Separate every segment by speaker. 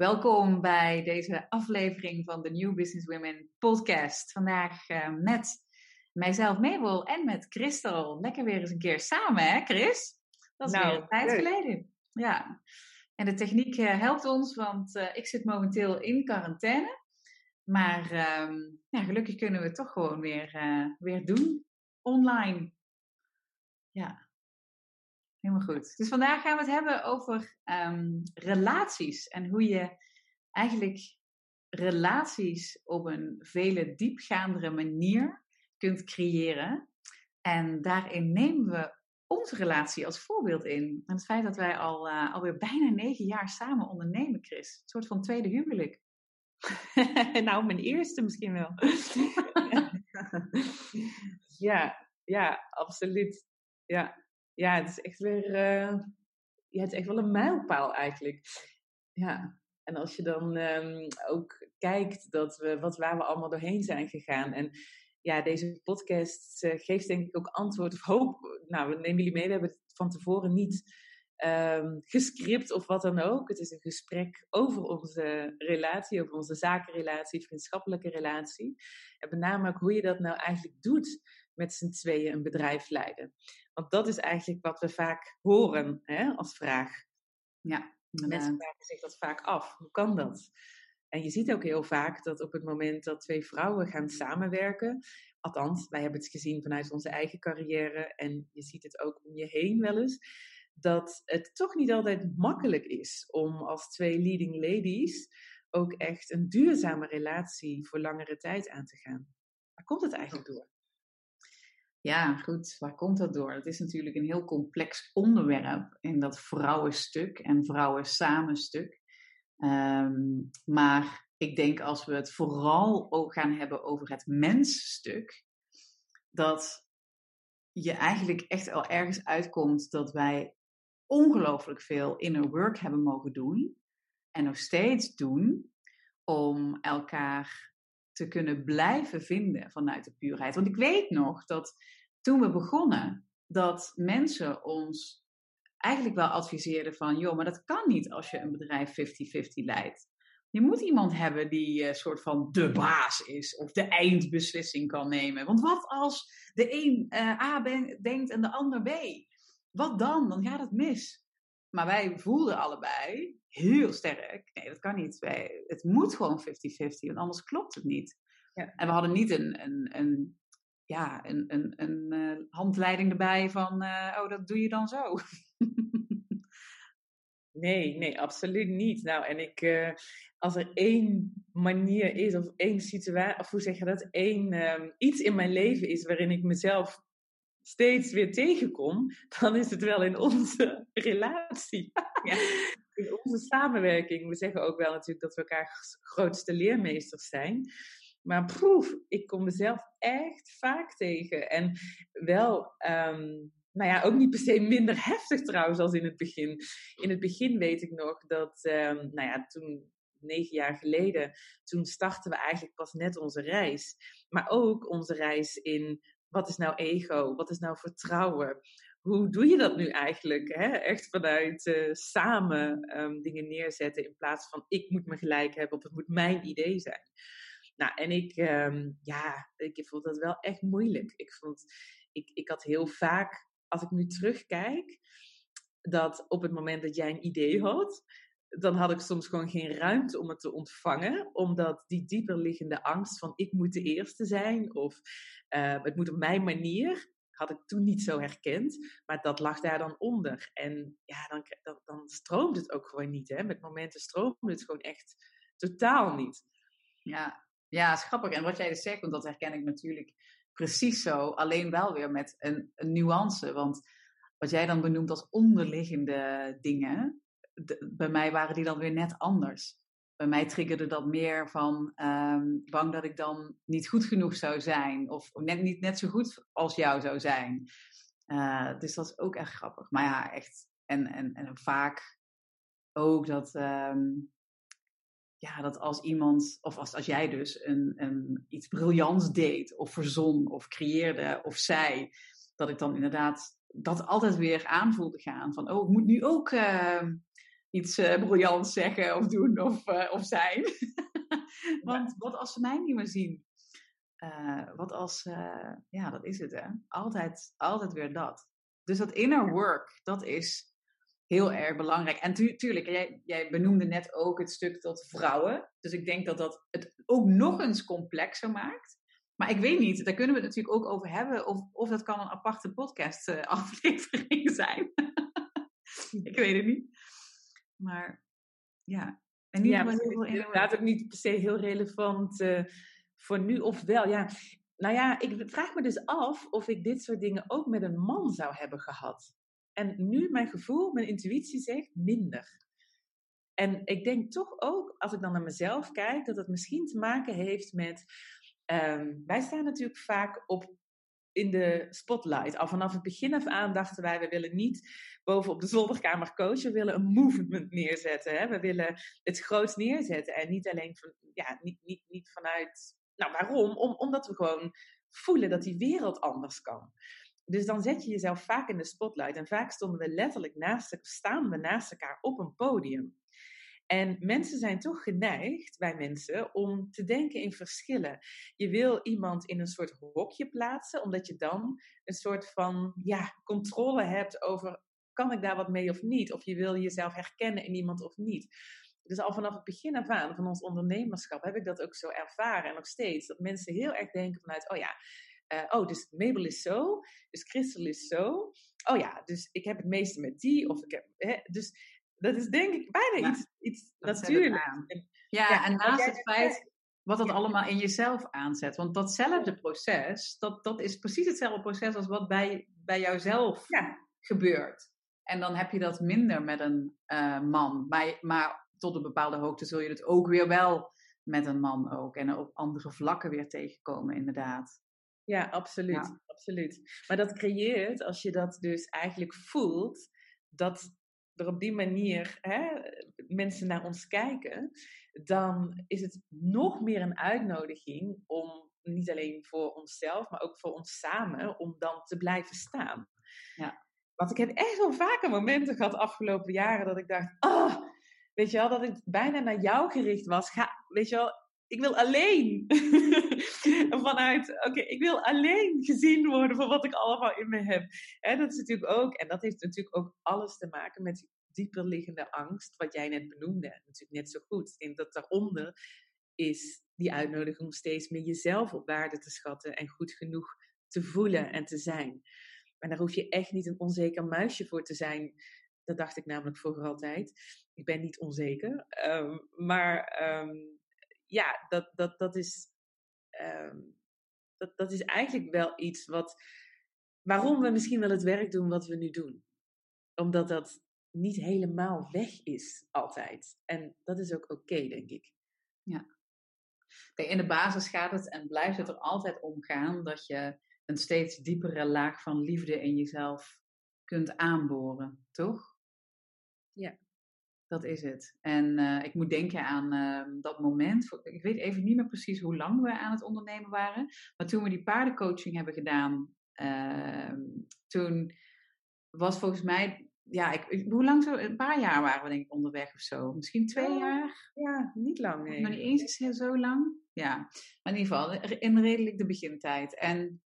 Speaker 1: Welkom bij deze aflevering van de New Business Women podcast. Vandaag uh, met mijzelf, Mabel, en met Christel. Lekker weer eens een keer samen, hè, Chris? Dat is nou, weer een tijd geleden. Ja. En de techniek uh, helpt ons, want uh, ik zit momenteel in quarantaine. Maar ehm, ja, gelukkig kunnen we het toch gewoon weer, weer doen. Online. Ja, Helemaal goed. Dus vandaag gaan we het hebben over um, relaties en hoe je eigenlijk relaties op een vele diepgaandere manier kunt creëren. En daarin nemen we onze relatie als voorbeeld in. En het feit dat wij al uh, alweer bijna negen jaar samen ondernemen, Chris. Een soort van tweede huwelijk.
Speaker 2: nou, mijn eerste misschien wel. ja, ja, absoluut. Ja, ja, het is echt weer, uh, ja, het is echt wel een mijlpaal eigenlijk. Ja, en als je dan um, ook kijkt dat we, wat, waar we allemaal doorheen zijn gegaan. En ja, deze podcast uh, geeft denk ik ook antwoord of hoop. Nou, we nemen jullie mee, we hebben het van tevoren niet um, gescript of wat dan ook. Het is een gesprek over onze relatie, over onze zakenrelatie, vriendschappelijke relatie. En met name hoe je dat nou eigenlijk doet met z'n tweeën een bedrijf leiden. Want dat is eigenlijk wat we vaak horen hè, als vraag. Ja, Mensen vragen zich dat vaak af. Hoe kan dat? En je ziet ook heel vaak dat op het moment dat twee vrouwen gaan samenwerken, althans, wij hebben het gezien vanuit onze eigen carrière en je ziet het ook om je heen wel eens, dat het toch niet altijd makkelijk is om als twee leading ladies ook echt een duurzame relatie voor langere tijd aan te gaan. Waar komt het eigenlijk door?
Speaker 1: Ja, goed. Waar komt dat door? Het is natuurlijk een heel complex onderwerp in dat vrouwenstuk en vrouwen samenstuk. Um, maar ik denk als we het vooral ook gaan hebben over het mensstuk, dat je eigenlijk echt al ergens uitkomt dat wij ongelooflijk veel inner work hebben mogen doen en nog steeds doen om elkaar te kunnen blijven vinden vanuit de puurheid. Want ik weet nog dat toen we begonnen, dat mensen ons eigenlijk wel adviseerden van, joh, maar dat kan niet als je een bedrijf 50-50 leidt. Je moet iemand hebben die uh, soort van de baas is of de eindbeslissing kan nemen. Want wat als de een uh, A denkt en de ander B? Wat dan? Dan gaat het mis. Maar wij voelden allebei heel sterk. Nee, dat kan niet. Wij, het moet gewoon 50-50, want anders klopt het niet. Ja. En we hadden niet een, een, een ja, een, een, een uh, handleiding erbij van, uh, oh, dat doe je dan zo.
Speaker 2: nee, nee, absoluut niet. Nou, en ik, uh, als er één manier is, of één situatie, of hoe zeg je dat, één um, iets in mijn leven is waarin ik mezelf steeds weer tegenkom, dan is het wel in onze relatie. Ja. In onze samenwerking. We zeggen ook wel natuurlijk dat we elkaar grootste leermeesters zijn. Maar proef, ik kom mezelf echt vaak tegen. En wel, um, nou ja, ook niet per se minder heftig trouwens als in het begin. In het begin weet ik nog dat, um, nou ja, toen negen jaar geleden, toen startten we eigenlijk pas net onze reis. Maar ook onze reis in wat is nou ego? Wat is nou vertrouwen? Hoe doe je dat nu eigenlijk? Hè? Echt vanuit uh, samen um, dingen neerzetten in plaats van ik moet me gelijk hebben of het moet mijn idee zijn. Nou, en ik, um, ja, ik vond dat wel echt moeilijk. Ik, vond, ik, ik had heel vaak, als ik nu terugkijk, dat op het moment dat jij een idee had, dan had ik soms gewoon geen ruimte om het te ontvangen, omdat die dieper liggende angst van ik moet de eerste zijn of uh, het moet op mijn manier, had ik toen niet zo herkend, maar dat lag daar dan onder. En ja, dan, dan, stroomt het ook gewoon niet. Hè? Met momenten stroomt het gewoon echt totaal niet.
Speaker 1: Ja, ja, grappig. En wat jij dus zegt, want dat herken ik natuurlijk precies zo. Alleen wel weer met een, een nuance. Want wat jij dan benoemt als onderliggende dingen, bij mij waren die dan weer net anders. Bij mij triggerde dat meer van um, bang dat ik dan niet goed genoeg zou zijn. Of net, niet net zo goed als jou zou zijn. Uh, dus dat is ook echt grappig. Maar ja, echt. En, en, en vaak ook dat. Um, ja, dat als iemand, of als, als jij dus een, een, iets briljants deed, of verzon, of creëerde, of zei, dat ik dan inderdaad dat altijd weer aanvoelde gaan. Van, oh, ik moet nu ook uh, iets uh, briljants zeggen of doen of, of zijn. Want wat als ze mij niet meer zien? wat als, ja, dat is het hè. Altijd, altijd weer dat. Dus dat inner work, dat is heel erg belangrijk. En tu tuurlijk, jij, jij benoemde net ook het stuk tot vrouwen. Dus ik denk dat dat het ook nog eens complexer maakt. Maar ik weet niet, daar kunnen we het natuurlijk ook over hebben. Of, of dat kan een aparte podcast aflevering zijn. ik weet het niet. Maar ja.
Speaker 2: En ja, laat het niet per se heel relevant uh, voor nu of wel. Ja, nou ja, ik vraag me dus af of ik dit soort dingen ook met een man zou hebben gehad. En nu mijn gevoel, mijn intuïtie zegt minder. En ik denk toch ook, als ik dan naar mezelf kijk, dat het misschien te maken heeft met. Ehm, wij staan natuurlijk vaak op in de spotlight. Al vanaf het begin af aan dachten wij, we willen niet boven op de zolderkamer coachen, we willen een movement neerzetten. Hè? We willen het groot neerzetten en niet alleen van, ja, niet, niet, niet vanuit. Nou, waarom? Om, omdat we gewoon voelen dat die wereld anders kan. Dus dan zet je jezelf vaak in de spotlight. En vaak stonden we letterlijk naast, staan we naast elkaar op een podium. En mensen zijn toch geneigd, wij mensen, om te denken in verschillen. Je wil iemand in een soort hokje plaatsen, omdat je dan een soort van ja, controle hebt over kan ik daar wat mee of niet? Of je wil jezelf herkennen in iemand of niet. Dus al vanaf het begin af aan van ons ondernemerschap heb ik dat ook zo ervaren en nog steeds. Dat mensen heel erg denken vanuit, oh ja, uh, oh, dus Mabel is zo, dus Christel is zo. Oh ja, dus ik heb het meeste met die. Of ik heb, hè, dus dat is denk ik bijna iets, iets natuurlijks.
Speaker 1: Ja, ja, en naast het feit wat dat allemaal in jezelf aanzet. Want datzelfde proces, dat, dat is precies hetzelfde proces als wat bij, bij jouzelf gebeurt. En dan heb je dat minder met een uh, man. Maar, maar tot een bepaalde hoogte zul je het ook weer wel met een man ook. En op andere vlakken weer tegenkomen, inderdaad.
Speaker 2: Ja, absoluut, absoluut. Maar dat creëert, als je dat dus eigenlijk voelt, dat er op die manier hè, mensen naar ons kijken, dan is het nog meer een uitnodiging om niet alleen voor onszelf, maar ook voor ons samen, om dan te blijven staan. Ja. Want ik heb echt wel vaker momenten gehad afgelopen jaren dat ik dacht, ah, weet je wel, dat ik bijna naar jou gericht was. Ga, weet je wel, ik wil alleen. Vanuit, oké, ik wil alleen gezien worden voor wat ik allemaal in me heb. En dat is natuurlijk ook, en dat heeft natuurlijk ook alles te maken met dieper liggende angst, wat jij net benoemde. Natuurlijk net zo goed. Denk dat daaronder is die uitnodiging om steeds meer jezelf op waarde te schatten en goed genoeg te voelen en te zijn. Maar daar hoef je echt niet een onzeker muisje voor te zijn. Dat dacht ik namelijk vroeger altijd. Ik ben niet onzeker. Ehm, maar ehm, ja, dat, dat, dat, is, ehm, dat, dat is eigenlijk wel iets wat. Waarom we misschien wel het werk doen wat we nu doen. Omdat dat niet helemaal weg is altijd. En dat is ook oké, denk ik.
Speaker 1: Ja. Kijk, in de basis gaat het en blijft het er altijd om gaan dat je een steeds diepere laag van liefde in jezelf kunt aanboren, toch?
Speaker 2: Ja.
Speaker 1: Dat is het. En uh, ik moet denken aan uh, dat moment. Ik weet even niet meer precies hoe lang we aan het ondernemen waren. Maar toen we die paardencoaching hebben gedaan, uh, toen was volgens mij. Ja, ik, hoe lang zo? Een paar jaar waren we denk ik onderweg of zo. Misschien twee jaar?
Speaker 2: Ja, niet lang. Nee.
Speaker 1: Maar niet eens is zo lang. Ja, maar in ieder geval in redelijk de begintijd. En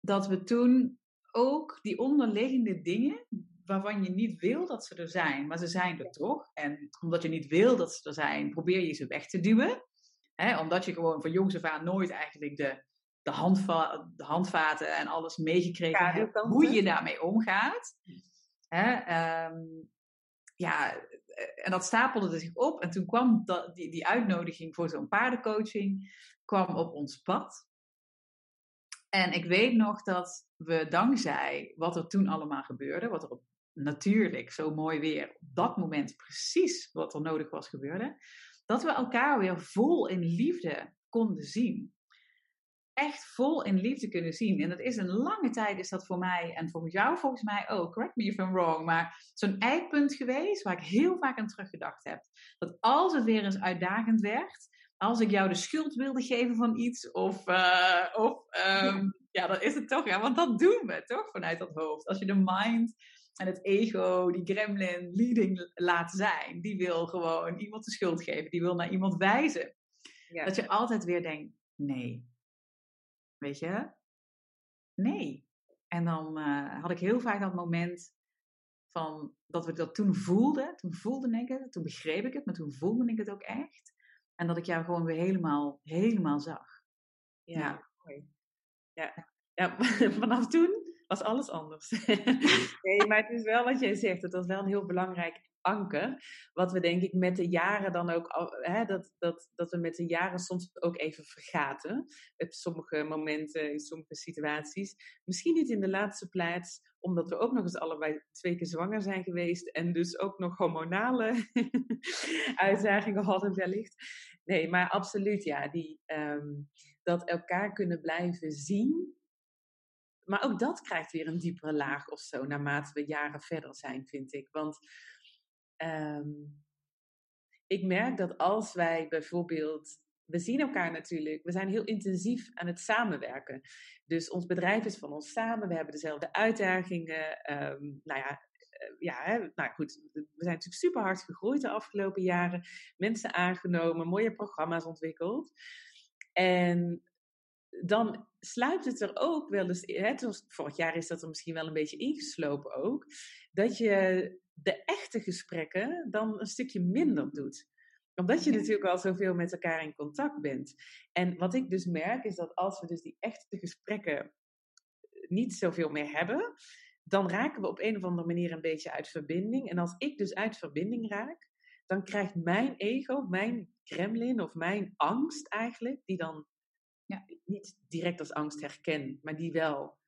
Speaker 1: dat we toen ook die onderliggende dingen waarvan je niet wil dat ze er zijn, maar ze zijn er toch. En omdat je niet wil dat ze er zijn, probeer je ze weg te duwen. omdat je gewoon van jongs af aan nooit eigenlijk de, de, handva de handvaten en alles meegekregen hebt hoe je daarmee omgaat. Ehm, ja, eh, en dat stapelde zich op. En toen kwam dat, die, die uitnodiging voor zo'n paardencoaching kwam op ons pad. En ik weet nog dat we dankzij wat er toen allemaal gebeurde, wat er op natuurlijk zo mooi weer op dat moment precies wat er nodig was gebeurde, dat we elkaar weer vol in liefde konden zien. Echt vol in liefde kunnen zien. En dat is een lange tijd, is dat voor mij en voor jou volgens mij ook, correct me if I'm wrong, maar zo'n eikpunt geweest waar ik heel vaak aan teruggedacht heb. Dat als het weer eens uitdagend werd, als ik jou de schuld wilde geven van iets, of, uh, of um, ja. ja, dan is het toch, ja, want dat doen we toch vanuit dat hoofd. Als je de mind En het ego, die gremlin leading laat zijn, die wil gewoon iemand de schuld geven. Die wil naar iemand wijzen. Ja. Dat je altijd weer denkt, nee. Weet je? Nee. En dan uh, had ik heel vaak dat moment van dat we dat toen voelden. Toen voelde ik het, toen begreep ik het, maar toen voelde ik het ook echt. En dat ik jou gewoon weer helemaal, helemaal zag.
Speaker 2: Ja, ja. mooi. Ja. ja, vanaf toen was alles anders. nee, maar het is wel wat jij zegt. Het was wel een heel belangrijk anker. Wat we denk ik met de jaren dan ook, hè, dat, dat, dat we met de jaren soms ook even vergaten. Op sommige momenten, in sommige situaties. Misschien niet in de laatste plaats, omdat we ook nog eens allebei twee keer zwanger zijn geweest. En dus ook nog hormonale uitdagingen hadden wellicht. Nee, maar absoluut ja. Die, ehm, dat elkaar kunnen blijven zien maar ook dat krijgt weer een diepere laag of zo, naarmate we jaren verder zijn, vind ik. Want um, ik merk dat als wij bijvoorbeeld. We zien elkaar natuurlijk, we zijn heel intensief aan het samenwerken. Dus ons bedrijf is van ons samen, we hebben dezelfde uitdagingen. Um, nou ja, uh, ja, hè, nou goed, we zijn natuurlijk super hard gegroeid de afgelopen jaren. Mensen aangenomen, mooie programma's ontwikkeld. En dan sluipt het er ook wel eens, hè, vorig jaar is dat er misschien wel een beetje ingeslopen ook, dat je de echte gesprekken dan een stukje minder doet omdat je natuurlijk al zoveel met elkaar in contact bent. En wat ik dus merk is dat als we dus die echte gesprekken niet zoveel meer hebben, dan raken we op een of andere manier een beetje uit verbinding. En als ik dus uit verbinding raak, dan krijgt mijn ego, mijn gremlin of mijn angst eigenlijk, die dan ja, niet direct als angst herken, maar die wel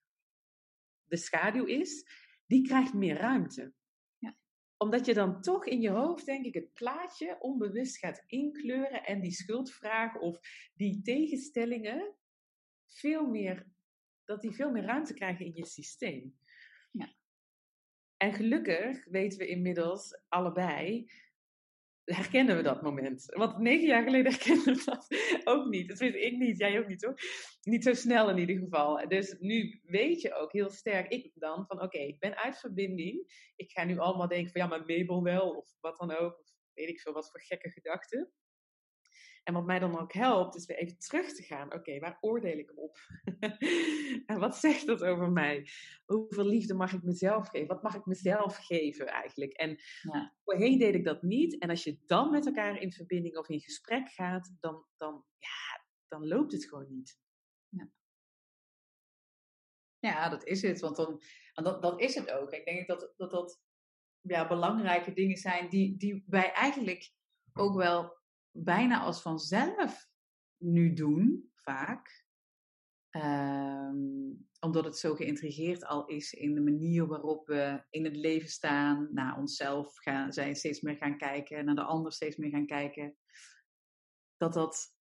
Speaker 2: de schaduw is, die krijgt meer ruimte. Ja. Omdat je dan toch in je hoofd, denk ik, het plaatje onbewust gaat inkleuren en die schuldvraag of die tegenstellingen veel meer, dat die veel meer ruimte krijgen in je systeem. Ja. En gelukkig weten we inmiddels allebei herkennen we dat moment. Want negen jaar geleden herkennen we dat ook niet. Dat weet ik niet, jij ook niet hoor. Niet zo snel in ieder geval. Dus nu weet je ook heel sterk, ik dan, van oké, ik ben uit verbinding. Ik ga nu allemaal denken van ja, maar Mabel wel, of wat dan ook. Of weet ik veel, wat voor gekke gedachten. En wat mij dan ook helpt, is weer even terug te gaan. Oké, waar oordeel ik op? en wat zegt dat over mij? Hoeveel liefde mag ik mezelf geven? Wat mag ik mezelf geven eigenlijk? En ja. voorheen deed ik dat niet. En als je dan met elkaar in verbinding of in gesprek gaat, dan, dan, ja, dan loopt het gewoon niet.
Speaker 1: Ja. Ja, dat is het. Want dan, dat, dat is het ook. Ik denk dat dat, dat ja, belangrijke dingen zijn die, die wij eigenlijk ook wel bijna als vanzelf nu doen, vaak. Um, omdat het zo geïntrigeerd al is in de manier waarop we in het leven staan, naar onszelf gaan, zijn steeds meer gaan kijken, naar de ander steeds meer gaan kijken. Dat dat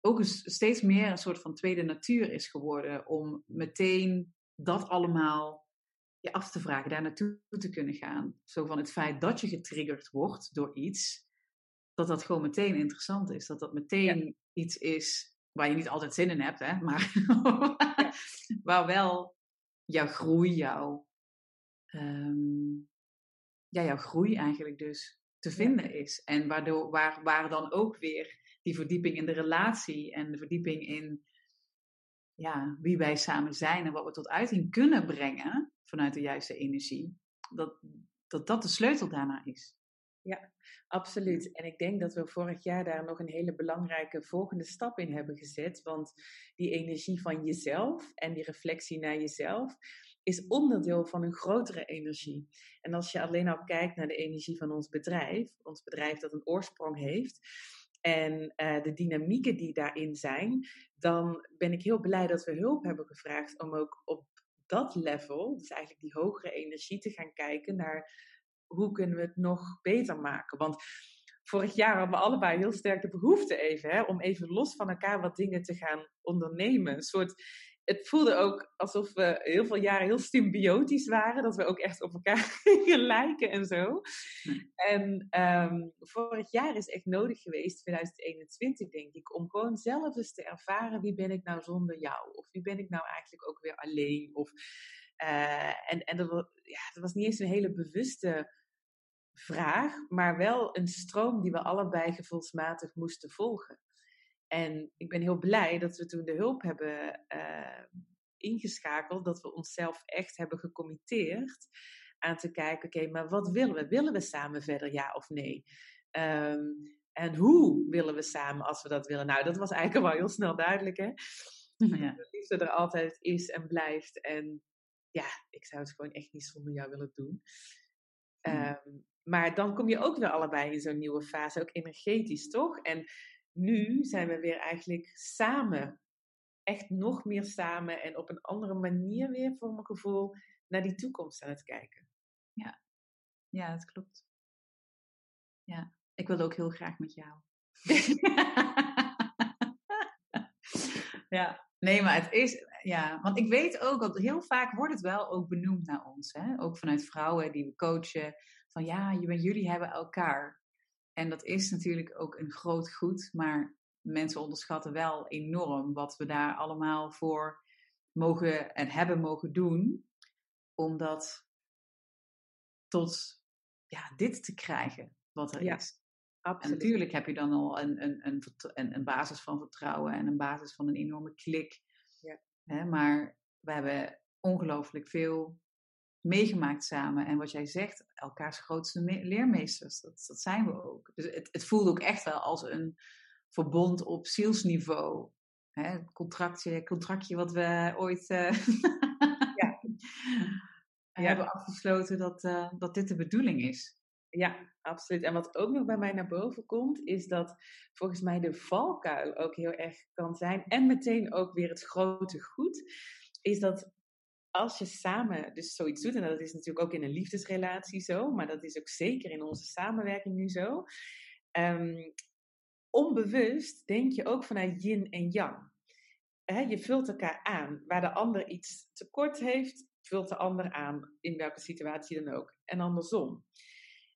Speaker 1: ook steeds meer een soort van tweede natuur is geworden om meteen dat allemaal je af te vragen, daar naartoe te kunnen gaan. Zo van het feit dat je getriggerd wordt door iets, dat dat gewoon meteen interessant is. Dat dat meteen iets is waar je niet altijd zin in hebt, hè, maar waar wel jouw groei, jouw, um, ja, jouw groei eigenlijk dus te vinden is. En waardoor, waar, waar dan ook weer die verdieping in de relatie en de verdieping in ja, wie wij samen zijn en wat we tot uiting kunnen brengen vanuit de juiste energie, dat dat, dat de sleutel daarna is.
Speaker 2: Ja, absoluut. En ik denk dat we vorig jaar daar nog een hele belangrijke volgende stap in hebben gezet. Want die energie van jezelf en die reflectie naar jezelf is onderdeel van een grotere energie. En als je alleen al kijkt naar de energie van ons bedrijf, ons bedrijf dat een oorsprong heeft, en uh, de dynamieken die daarin zijn, dan ben ik heel blij dat we hulp hebben gevraagd om ook op dat level, dus eigenlijk die hogere energie, te gaan kijken naar hoe kunnen we het nog beter maken? Want vorig jaar hadden we allebei heel sterk de behoefte even, hè, om even los van elkaar wat dingen te gaan ondernemen. Een soort, het voelde ook alsof we heel veel jaren heel symbiotisch waren, dat we ook echt op elkaar gingen lijken en zo. En um, vorig jaar is echt nodig geweest, 2021 denk ik, om gewoon zelf eens te ervaren wie ben ik nou zonder jou? Of wie ben ik nou eigenlijk ook weer alleen? Of Uh, en en dat, ja, dat was niet eens een hele bewuste vraag, maar wel een stroom die we allebei gevoelsmatig moesten volgen. En ik ben heel blij dat we toen de hulp hebben uh, ingeschakeld, dat we onszelf echt hebben gecommitteerd aan te kijken, oké, maar wat willen we? Willen we samen verder, ja of nee? Um, en hoe willen we samen als we dat willen? Nou, dat was eigenlijk wel heel snel duidelijk, hè? Ja. De liefde er altijd is en blijft. En ja, ik zou het gewoon echt niet zonder jou willen doen. Um, maar dan kom je ook weer allebei in zo'n nieuwe fase, ook energetisch, toch? En nu zijn we weer eigenlijk samen, echt nog meer samen en op een andere manier weer, voor mijn gevoel, naar die toekomst aan het kijken.
Speaker 1: Ja, ja dat klopt. Ja, ik wil ook heel graag met jou. ja, nee, maar het is, ja, want ik weet ook dat heel vaak wordt het wel ook benoemd naar ons, hè? ook vanuit vrouwen die we coachen, van ja, jullie hebben elkaar. En dat is natuurlijk ook een groot goed, maar mensen onderschatten wel enorm wat we daar allemaal voor mogen en hebben mogen doen, om dat tot ja, dit te krijgen wat er is. Absoluut. En natuurlijk heb je dan al een, een, een, een, basis van vertrouwen en een basis van een enorme klik. Ja. Hè, maar we hebben ongelooflijk veel meegemaakt samen. En wat jij zegt, elkaars grootste leermeesters, dat, dat zijn we ook. Dus het, het voelde ook echt wel als een verbond op zielsniveau. Hè, contractje, contractje wat we ooit uh, ja. hebben afgesloten, dat, uh, dat dit de bedoeling is.
Speaker 2: Ja, absoluut. En wat ook nog bij mij naar boven komt, is dat volgens mij de valkuil ook heel erg kan zijn. En meteen ook weer het grote goed. Is dat als je samen dus zoiets doet, en dat is natuurlijk ook in een liefdesrelatie zo, maar dat is ook zeker in onze samenwerking nu zo. Um, onbewust denk je ook vanuit yin en yang. je vult elkaar aan. Waar de ander iets tekort heeft, vult de ander aan, in welke situatie dan ook. En andersom.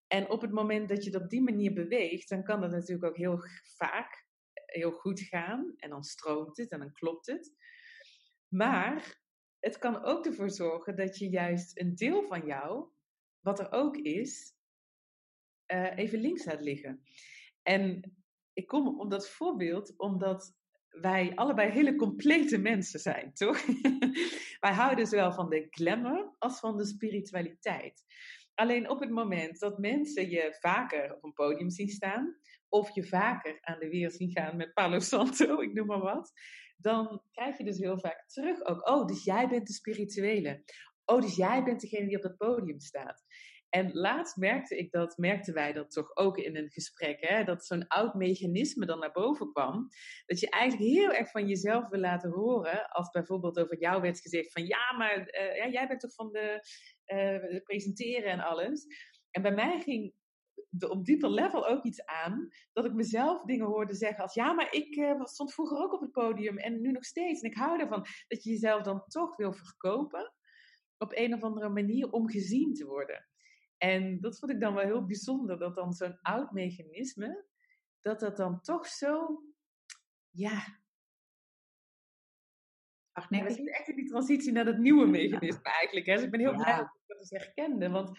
Speaker 2: En op het moment dat je het op die manier beweegt, dan kan dat natuurlijk ook heel vaak heel goed gaan. En dan stroomt het en dan klopt het. Maar het kan ook ervoor zorgen dat je juist een deel van jou, wat er ook is, uh, even links laat liggen. En ik kom op dat voorbeeld omdat wij allebei hele complete mensen zijn, toch? wij houden zowel van de glamour als van de spiritualiteit. Alleen op het moment dat mensen je vaker op een podium zien staan, of je vaker aan de weer zien gaan met Palo Santo, ik noem maar wat, dan krijg je dus heel vaak terug ook, oh, dus jij bent de spirituele. Oh, dus jij bent degene die op dat podium staat. En laatst merkte ik dat, merkten wij dat toch ook in een gesprek, hè, dat zo'n oud mechanisme dan naar boven kwam. Dat je eigenlijk heel erg van jezelf wil laten horen, als bijvoorbeeld over jou werd gezegd van ja, maar uh, ja, jij bent toch van de, uh, presenteren en alles. En bij mij ging de, op dieper level ook iets aan, dat ik mezelf dingen hoorde zeggen als ja, maar ik uh, stond vroeger ook op het podium en nu nog steeds. En ik hou ervan dat je jezelf dan toch wil verkopen op een of andere manier om gezien te worden. En dat vond ik dan wel heel bijzonder, dat dan zo'n oud mechanisme, dat dat dan toch zo, ja. Ach nee, we zitten echt in die transitie naar dat nieuwe mechanisme eigenlijk. Hè? Dus ik ben heel blij dat ik dat eens herkende. Want,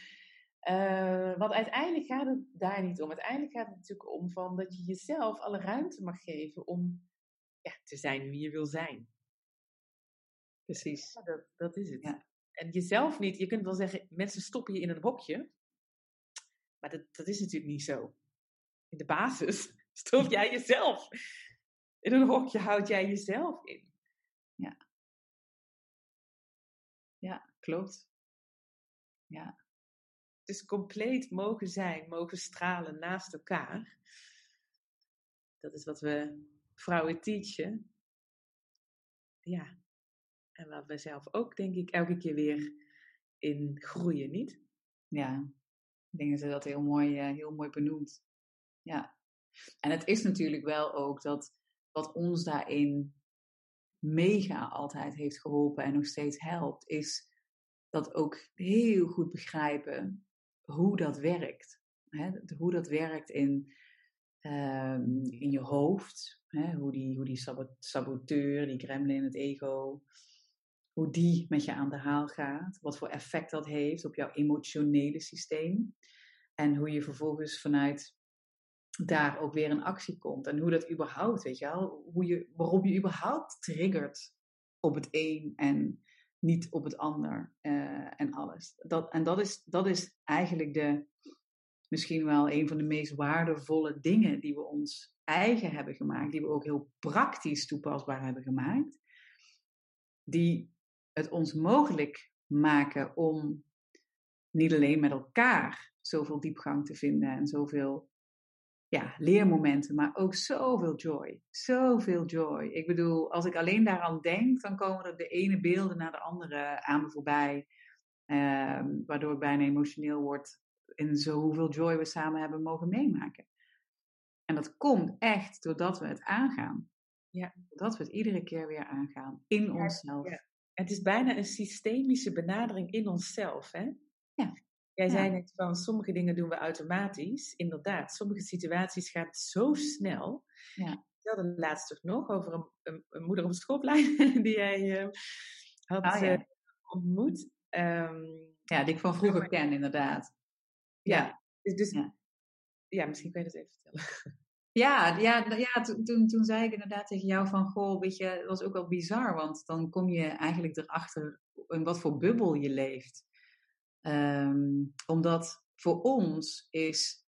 Speaker 2: uh, want uiteindelijk gaat het daar niet om. Uiteindelijk gaat het natuurlijk om van dat je jezelf alle ruimte mag geven om ja, te zijn wie je wil zijn.
Speaker 1: Precies.
Speaker 2: Ja, dat, dat is het. Ja. En jezelf niet, je kunt wel zeggen, mensen stoppen je in een hokje. Maar dat, dat is natuurlijk niet zo. In de basis stop jij jezelf. In een hokje houd jij jezelf in.
Speaker 1: Ja. Ja, klopt. Ja.
Speaker 2: Dus compleet mogen zijn, mogen stralen naast elkaar. Dat is wat we vrouwen teachen. Ja, en waar we zelf ook, denk ik, elke keer weer in groeien, niet?
Speaker 1: Ja, ik denk dat ze dat heel mooi, uh, heel mooi benoemt. Ja. En het is natuurlijk wel ook dat wat ons daarin mega altijd heeft geholpen en nog steeds helpt, is dat ook heel goed begrijpen hoe dat werkt. Hè? Hoe dat werkt in, um, in je hoofd. Hè? Hoe die, hoe die saboteur, die gremlin, het ego, hoe die met je aan de haal gaat, wat voor effect dat heeft op jouw emotionele systeem en hoe je vervolgens vanuit daar ook weer in actie komt en hoe dat überhaupt, weet je wel, hoe je, waarom je überhaupt triggert op het een en niet op het ander uh, en alles. Dat, en dat is, dat is eigenlijk de, misschien wel een van de meest waardevolle dingen die we ons eigen hebben gemaakt, die we ook heel praktisch toepasbaar hebben gemaakt, die het ons mogelijk maken om niet alleen met elkaar zoveel diepgang te vinden en zoveel ja, leermomenten, maar ook zoveel joy. Zoveel joy. Ik bedoel, als ik alleen daaraan denk, dan komen er de ene beelden naar de andere aan me voorbij. Ehm, waardoor ik bijna emotioneel word in zoveel joy we samen hebben mogen meemaken. En dat komt echt doordat we het aangaan. Ja. Doordat we het iedere keer weer aangaan in onszelf. Ja.
Speaker 2: Het is bijna een systemische benadering in onszelf, hè?
Speaker 1: Ja.
Speaker 2: Jij zei net van sommige dingen doen we automatisch. Inderdaad, sommige situaties gaan zo snel. Ja. Ik vertelde laatst toch nog over een, een, een, moeder op het schoolplein die jij uh, had oh, ja. uh, ontmoet. Um,
Speaker 1: ja, die ik van vroeger ken, inderdaad.
Speaker 2: Ja, dus, dus ja. ja. misschien kan je dat even vertellen.
Speaker 1: Ja, ja, ja toen, toen, toen zei ik inderdaad tegen jou van, goh, weet je, dat was ook wel bizar, want dan kom je eigenlijk erachter in wat voor bubbel je leeft. Um, omdat voor ons is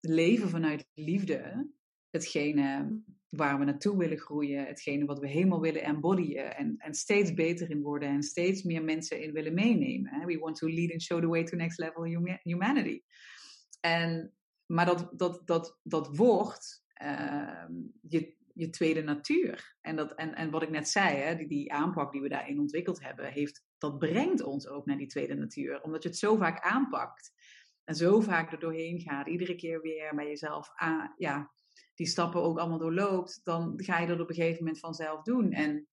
Speaker 1: leven vanuit liefde hetgene waar we naartoe willen groeien, hetgene wat we helemaal willen embodyen en, en steeds beter in worden en steeds meer mensen in willen meenemen. We want to lead and show the way to next level humanity. En, maar dat, dat, dat, dat wordt uh, je, je tweede natuur. En, dat, en, en wat ik net zei, hè, die, die aanpak die we daarin ontwikkeld hebben, heeft, dat brengt ons ook naar die tweede natuur. Omdat je het zo vaak aanpakt en zo vaak er doorheen gaat, iedere keer weer bij jezelf aan, ja, die stappen ook allemaal doorloopt, dan ga je dat op een gegeven moment vanzelf doen. En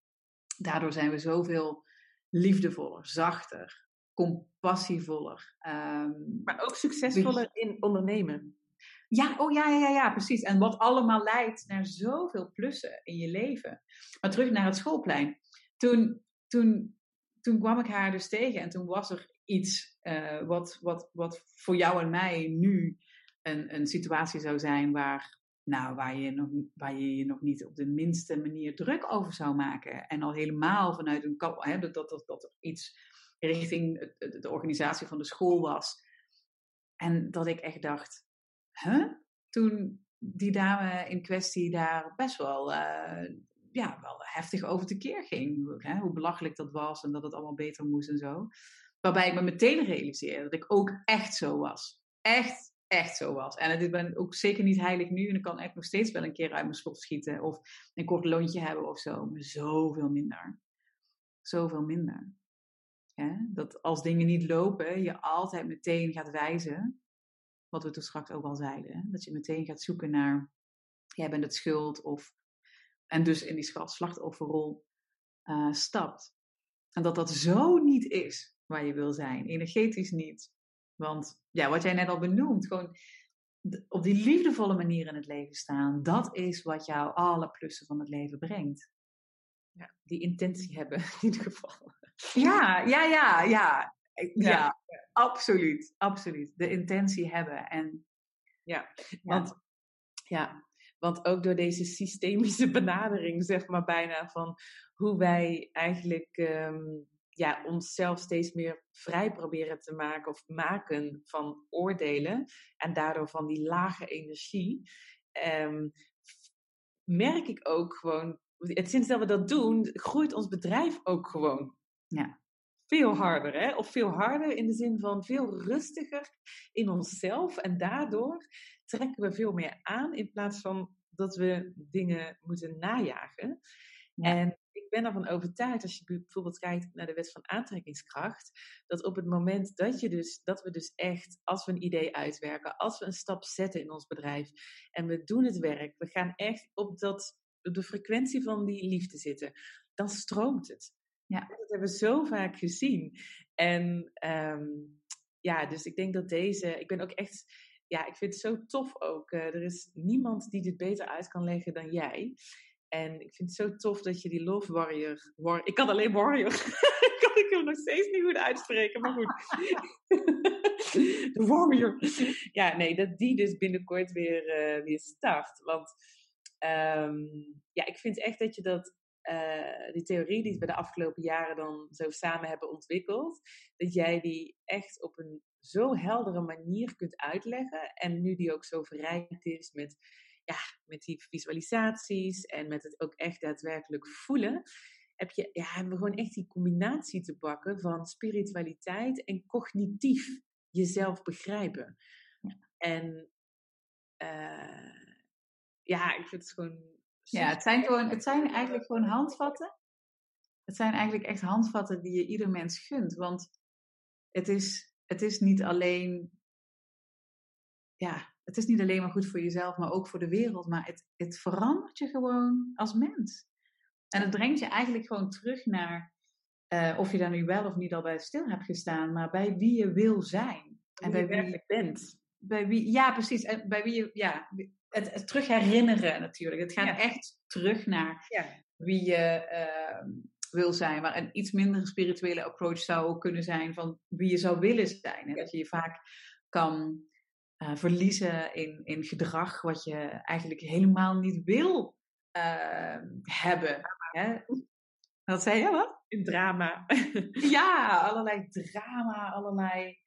Speaker 1: daardoor zijn we zoveel liefdevoller, zachter, compassievoller. Um,
Speaker 2: maar ook succesvoller in ondernemen.
Speaker 1: Ja, oh ja, ja, ja, precies. En wat allemaal leidt naar zoveel plussen in je leven. Maar terug naar het schoolplein. Toen, toen, toen kwam ik haar dus tegen en toen was er iets uh, wat, wat, wat voor jou en mij nu een, een situatie zou zijn waar, nou, waar, je nog, waar je je nog niet op de minste manier druk over zou maken. En al helemaal vanuit een hè, dat, dat, dat er iets richting de organisatie van de school was. En dat ik echt dacht, Toen die dame in kwestie daar best wel, uh, ja, wel heftig over tekeer ging. Hè? Hoe belachelijk dat was en dat het allemaal beter moest en zo. Waarbij ik me meteen realiseerde dat ik ook echt zo was. Echt, echt zo was. En ik ben ook zeker niet heilig nu. En ik kan echt nog steeds wel een keer uit mijn slot schieten. Of een kort lontje hebben of zo. Maar zoveel minder. Zoveel minder. Dat als dingen niet lopen, je altijd meteen gaat wijzen wat we toen straks ook al zeiden. Hè? Dat je meteen gaat zoeken naar, jij bent het schuld. Of, en dus in die slachtofferrol uh, stapt. En dat dat zo niet is waar je wil zijn. Energetisch niet. Want ja, wat jij net al benoemt, gewoon op die liefdevolle manier in het leven staan, dat is wat jou alle plussen van het leven brengt.
Speaker 2: Ja, die intentie hebben in ieder geval.
Speaker 1: Ja, ja, ja, ja. Ja, absoluut, absoluut. De intentie hebben. En,
Speaker 2: ja, want, ja, want ook door deze systemische benadering, zeg maar bijna, van hoe wij eigenlijk um, ja, onszelf steeds meer vrij proberen te maken of maken van oordelen en daardoor van die lage energie, um, merk ik ook gewoon, sinds dat we dat doen, groeit ons bedrijf ook gewoon.
Speaker 1: Ja
Speaker 2: veel harder, hè? Of veel harder in de zin van veel rustiger in onszelf. En daardoor trekken we veel meer aan in plaats van dat we dingen moeten najagen. En ik ben ervan overtuigd, als je bijvoorbeeld kijkt naar de wet van aantrekkingskracht, dat op het moment dat, je dus, dat we dus echt, als we een idee uitwerken, als we een stap zetten in ons bedrijf en we doen het werk, we gaan echt op, dat, op de frequentie van die liefde zitten, dan stroomt het. Ja. Dat hebben we zo vaak gezien. En um, ja, dus ik denk dat deze, ik ben ook echt, ja, ik vind het zo tof ook. Uh, er is niemand die dit beter uit kan leggen dan jij. En ik vind het zo tof dat je die Love Warrior... War, ik kan alleen Warrior. kan ik hem nog steeds niet goed uitspreken, maar goed. de Warrior. Ja, nee, dat die dus binnenkort weer, uh, weer start. Want um, ja, ik vind echt dat je dat... Uh, die theorie die we de afgelopen jaren dan zo samen hebben ontwikkeld, dat jij die echt op een zo heldere manier kunt uitleggen. En nu die ook zo verrijkt is met, ja, met die visualisaties en met het ook echt daadwerkelijk voelen. Heb je, ja, hebben we gewoon echt die combinatie te pakken van spiritualiteit en cognitief jezelf begrijpen. En uh, ja, ik vind het gewoon.
Speaker 1: Ja, het zijn, gewoon, het zijn eigenlijk gewoon handvatten. Het zijn eigenlijk echt handvatten die je ieder mens gunt. Want het is het is niet alleen, ja, het is niet alleen maar goed voor jezelf, maar ook voor de wereld. Maar het, het verandert je gewoon als mens. En het brengt je eigenlijk gewoon terug naar, uh, of je daar nu wel of niet al bij stil hebt gestaan, maar bij wie je wil zijn.
Speaker 2: En bij wie je bent.
Speaker 1: Bij wie, ja, precies. En bij wie je, ja, het, het terug herinneren natuurlijk. Het gaat echt terug naar ja. wie je, uh, wil zijn. Maar een iets minder spirituele approach zou kunnen zijn van wie je zou willen zijn. En dat je je vaak kan uh, verliezen in, in gedrag wat je eigenlijk helemaal niet wil uh, hebben. Hè? Wat zei je? Wat?
Speaker 2: In drama.
Speaker 1: ja, allerlei drama, allerlei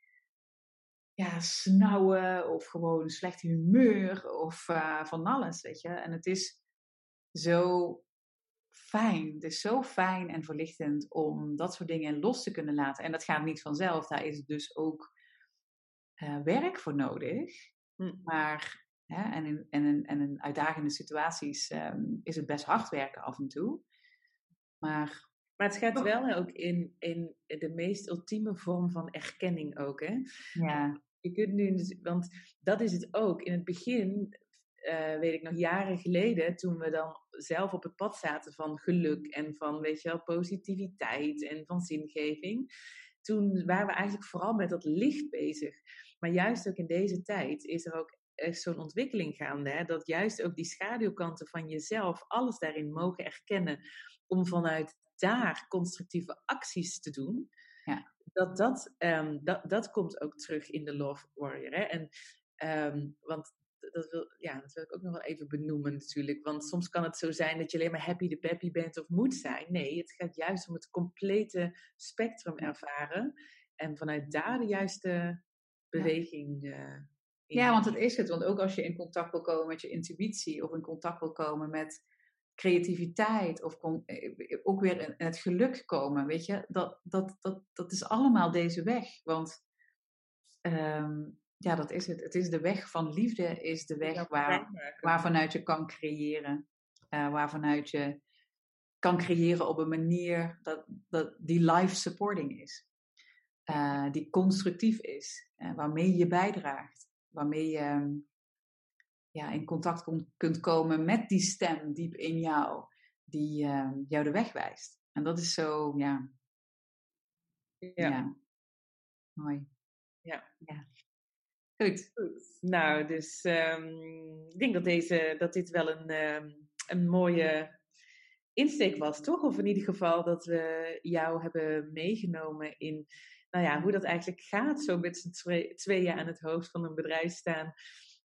Speaker 1: ja, snauwen of gewoon slecht humeur of uh, van alles, weet je. En het is zo fijn. Het is zo fijn en verlichtend om dat soort dingen los te kunnen laten. En dat gaat niet vanzelf. Daar is dus ook uh, werk voor nodig. Hm. Maar, hè, en, in, en, in, en in uitdagende situaties um, is het best hard werken af en toe. Maar
Speaker 2: maar het gaat wel ook in, in de meest ultieme vorm van erkenning ook, hè?
Speaker 1: Ja.
Speaker 2: Je kunt nu, want dat is het ook. In het begin uh, weet ik nog, jaren geleden, toen we dan zelf op het pad zaten van geluk en van, weet je wel, positiviteit en van zingeving. Toen waren we eigenlijk vooral met dat licht bezig. Maar juist ook in deze tijd is er ook echt zo'n ontwikkeling gaande. Hè? Dat juist ook die schaduwkanten van jezelf, alles daarin mogen erkennen. Om vanuit daar constructieve acties te doen.
Speaker 1: Ja.
Speaker 2: Dat, dat, um, dat, dat komt ook terug in de Love Warrior. Hè? En, um, want dat wil, ja, dat wil ik ook nog wel even benoemen natuurlijk. Want soms kan het zo zijn dat je alleen maar happy de peppy bent of moet zijn. Nee, het gaat juist om het complete spectrum ervaren. En vanuit daar de juiste beweging. Ja. Uh,
Speaker 1: ja, want dat is het. Want ook als je in contact wil komen met je intuïtie of in contact wil komen met creativiteit of eh, ook weer in het geluk komen, weet je, dat, dat, dat, dat is allemaal deze weg. Want um, ja, dat is het. Het is de weg van liefde, is de weg waar, waarvanuit je kan creëren. Uh, waarvanuit je kan creëren op een manier dat, dat die life supporting is. Uh, die constructief is. Uh, waarmee je bijdraagt. Waarmee je ehm, ja, in contact kom, kunt komen met die stem diep in jou. Die ehm, jou de weg wijst. En dat is zo, ja.
Speaker 2: Ja. ja.
Speaker 1: Mooi.
Speaker 2: Ja.
Speaker 1: ja.
Speaker 2: Goed. Nou, dus um, ik denk dat, deze, dat dit wel een, um, een mooie insteek was, toch? Of in ieder geval dat we jou hebben meegenomen in nou ja, hoe dat eigenlijk gaat, zo met z'n tweeën aan het hoofd van een bedrijf staan.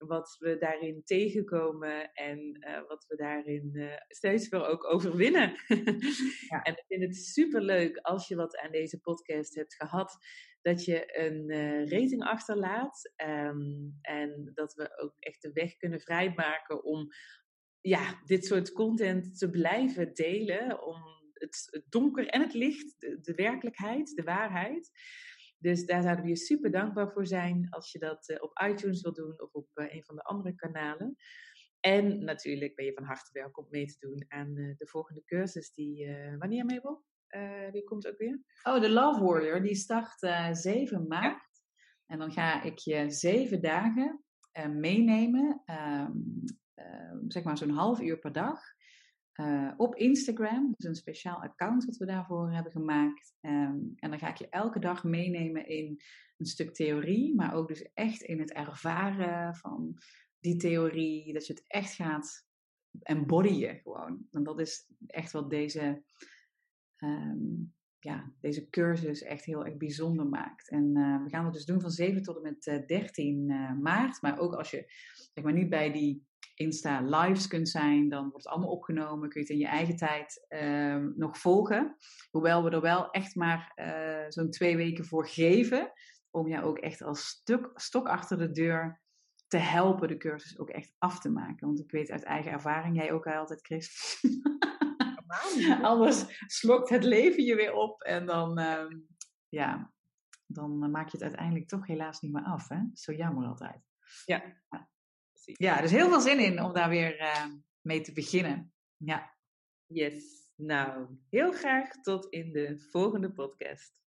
Speaker 2: Wat we daarin tegenkomen en uh, wat we daarin uh, steeds weer ook overwinnen. ja. En ik vind het super leuk als je wat aan deze podcast hebt gehad dat je een uh, rating achterlaat. Um, en dat we ook echt de weg kunnen vrijmaken om ja, dit soort content te blijven delen. Om het, het donker en het licht, de, de, werkelijkheid, de waarheid. Dus daar zouden we je super dankbaar voor zijn als je dat uh, op iTunes wil doen of op uh, een van de andere kanalen. En natuurlijk ben je van harte welkom mee te doen aan de volgende cursus die, wanneer Mabel? Die komt ook weer?
Speaker 1: Oh, de Love Warrior. Die start uh, eh, 7 maart. En dan ga ik je zeven dagen uh, meenemen. Um, zeg maar zo'n half uur per dag. Op Instagram. Dus een speciaal account wat we daarvoor hebben gemaakt. Um, en dan ga ik je elke dag meenemen in een stuk theorie. Maar ook dus echt in het ervaren van die theorie. Dat je het echt gaat embodyen gewoon. En dat is echt wat deze, ehm, ja, deze cursus echt heel erg bijzonder maakt. En we gaan het dus doen van 7 tot en met 13 maart. Maar ook als je zeg maar, niet bij die Insta lives kunt zijn, dan wordt het allemaal opgenomen. Kun je het in je eigen tijd uh, nog volgen. Hoewel we er wel echt maar uh, zo'n twee weken voor geven. Om jou ook echt als stuk, stok achter de deur te helpen de cursus ook echt af te maken. Want ik weet uit eigen ervaring, jij ook altijd, Chris. Anders slokt het leven je weer op en dan, uh, ja, dan maak je het uiteindelijk toch helaas niet meer af. Hè? Zo jammer altijd.
Speaker 2: Ja.
Speaker 1: Ja, er is heel veel zin in om daar weer uh, mee te beginnen. Ja.
Speaker 2: Yes. Nou, heel graag tot in de volgende podcast.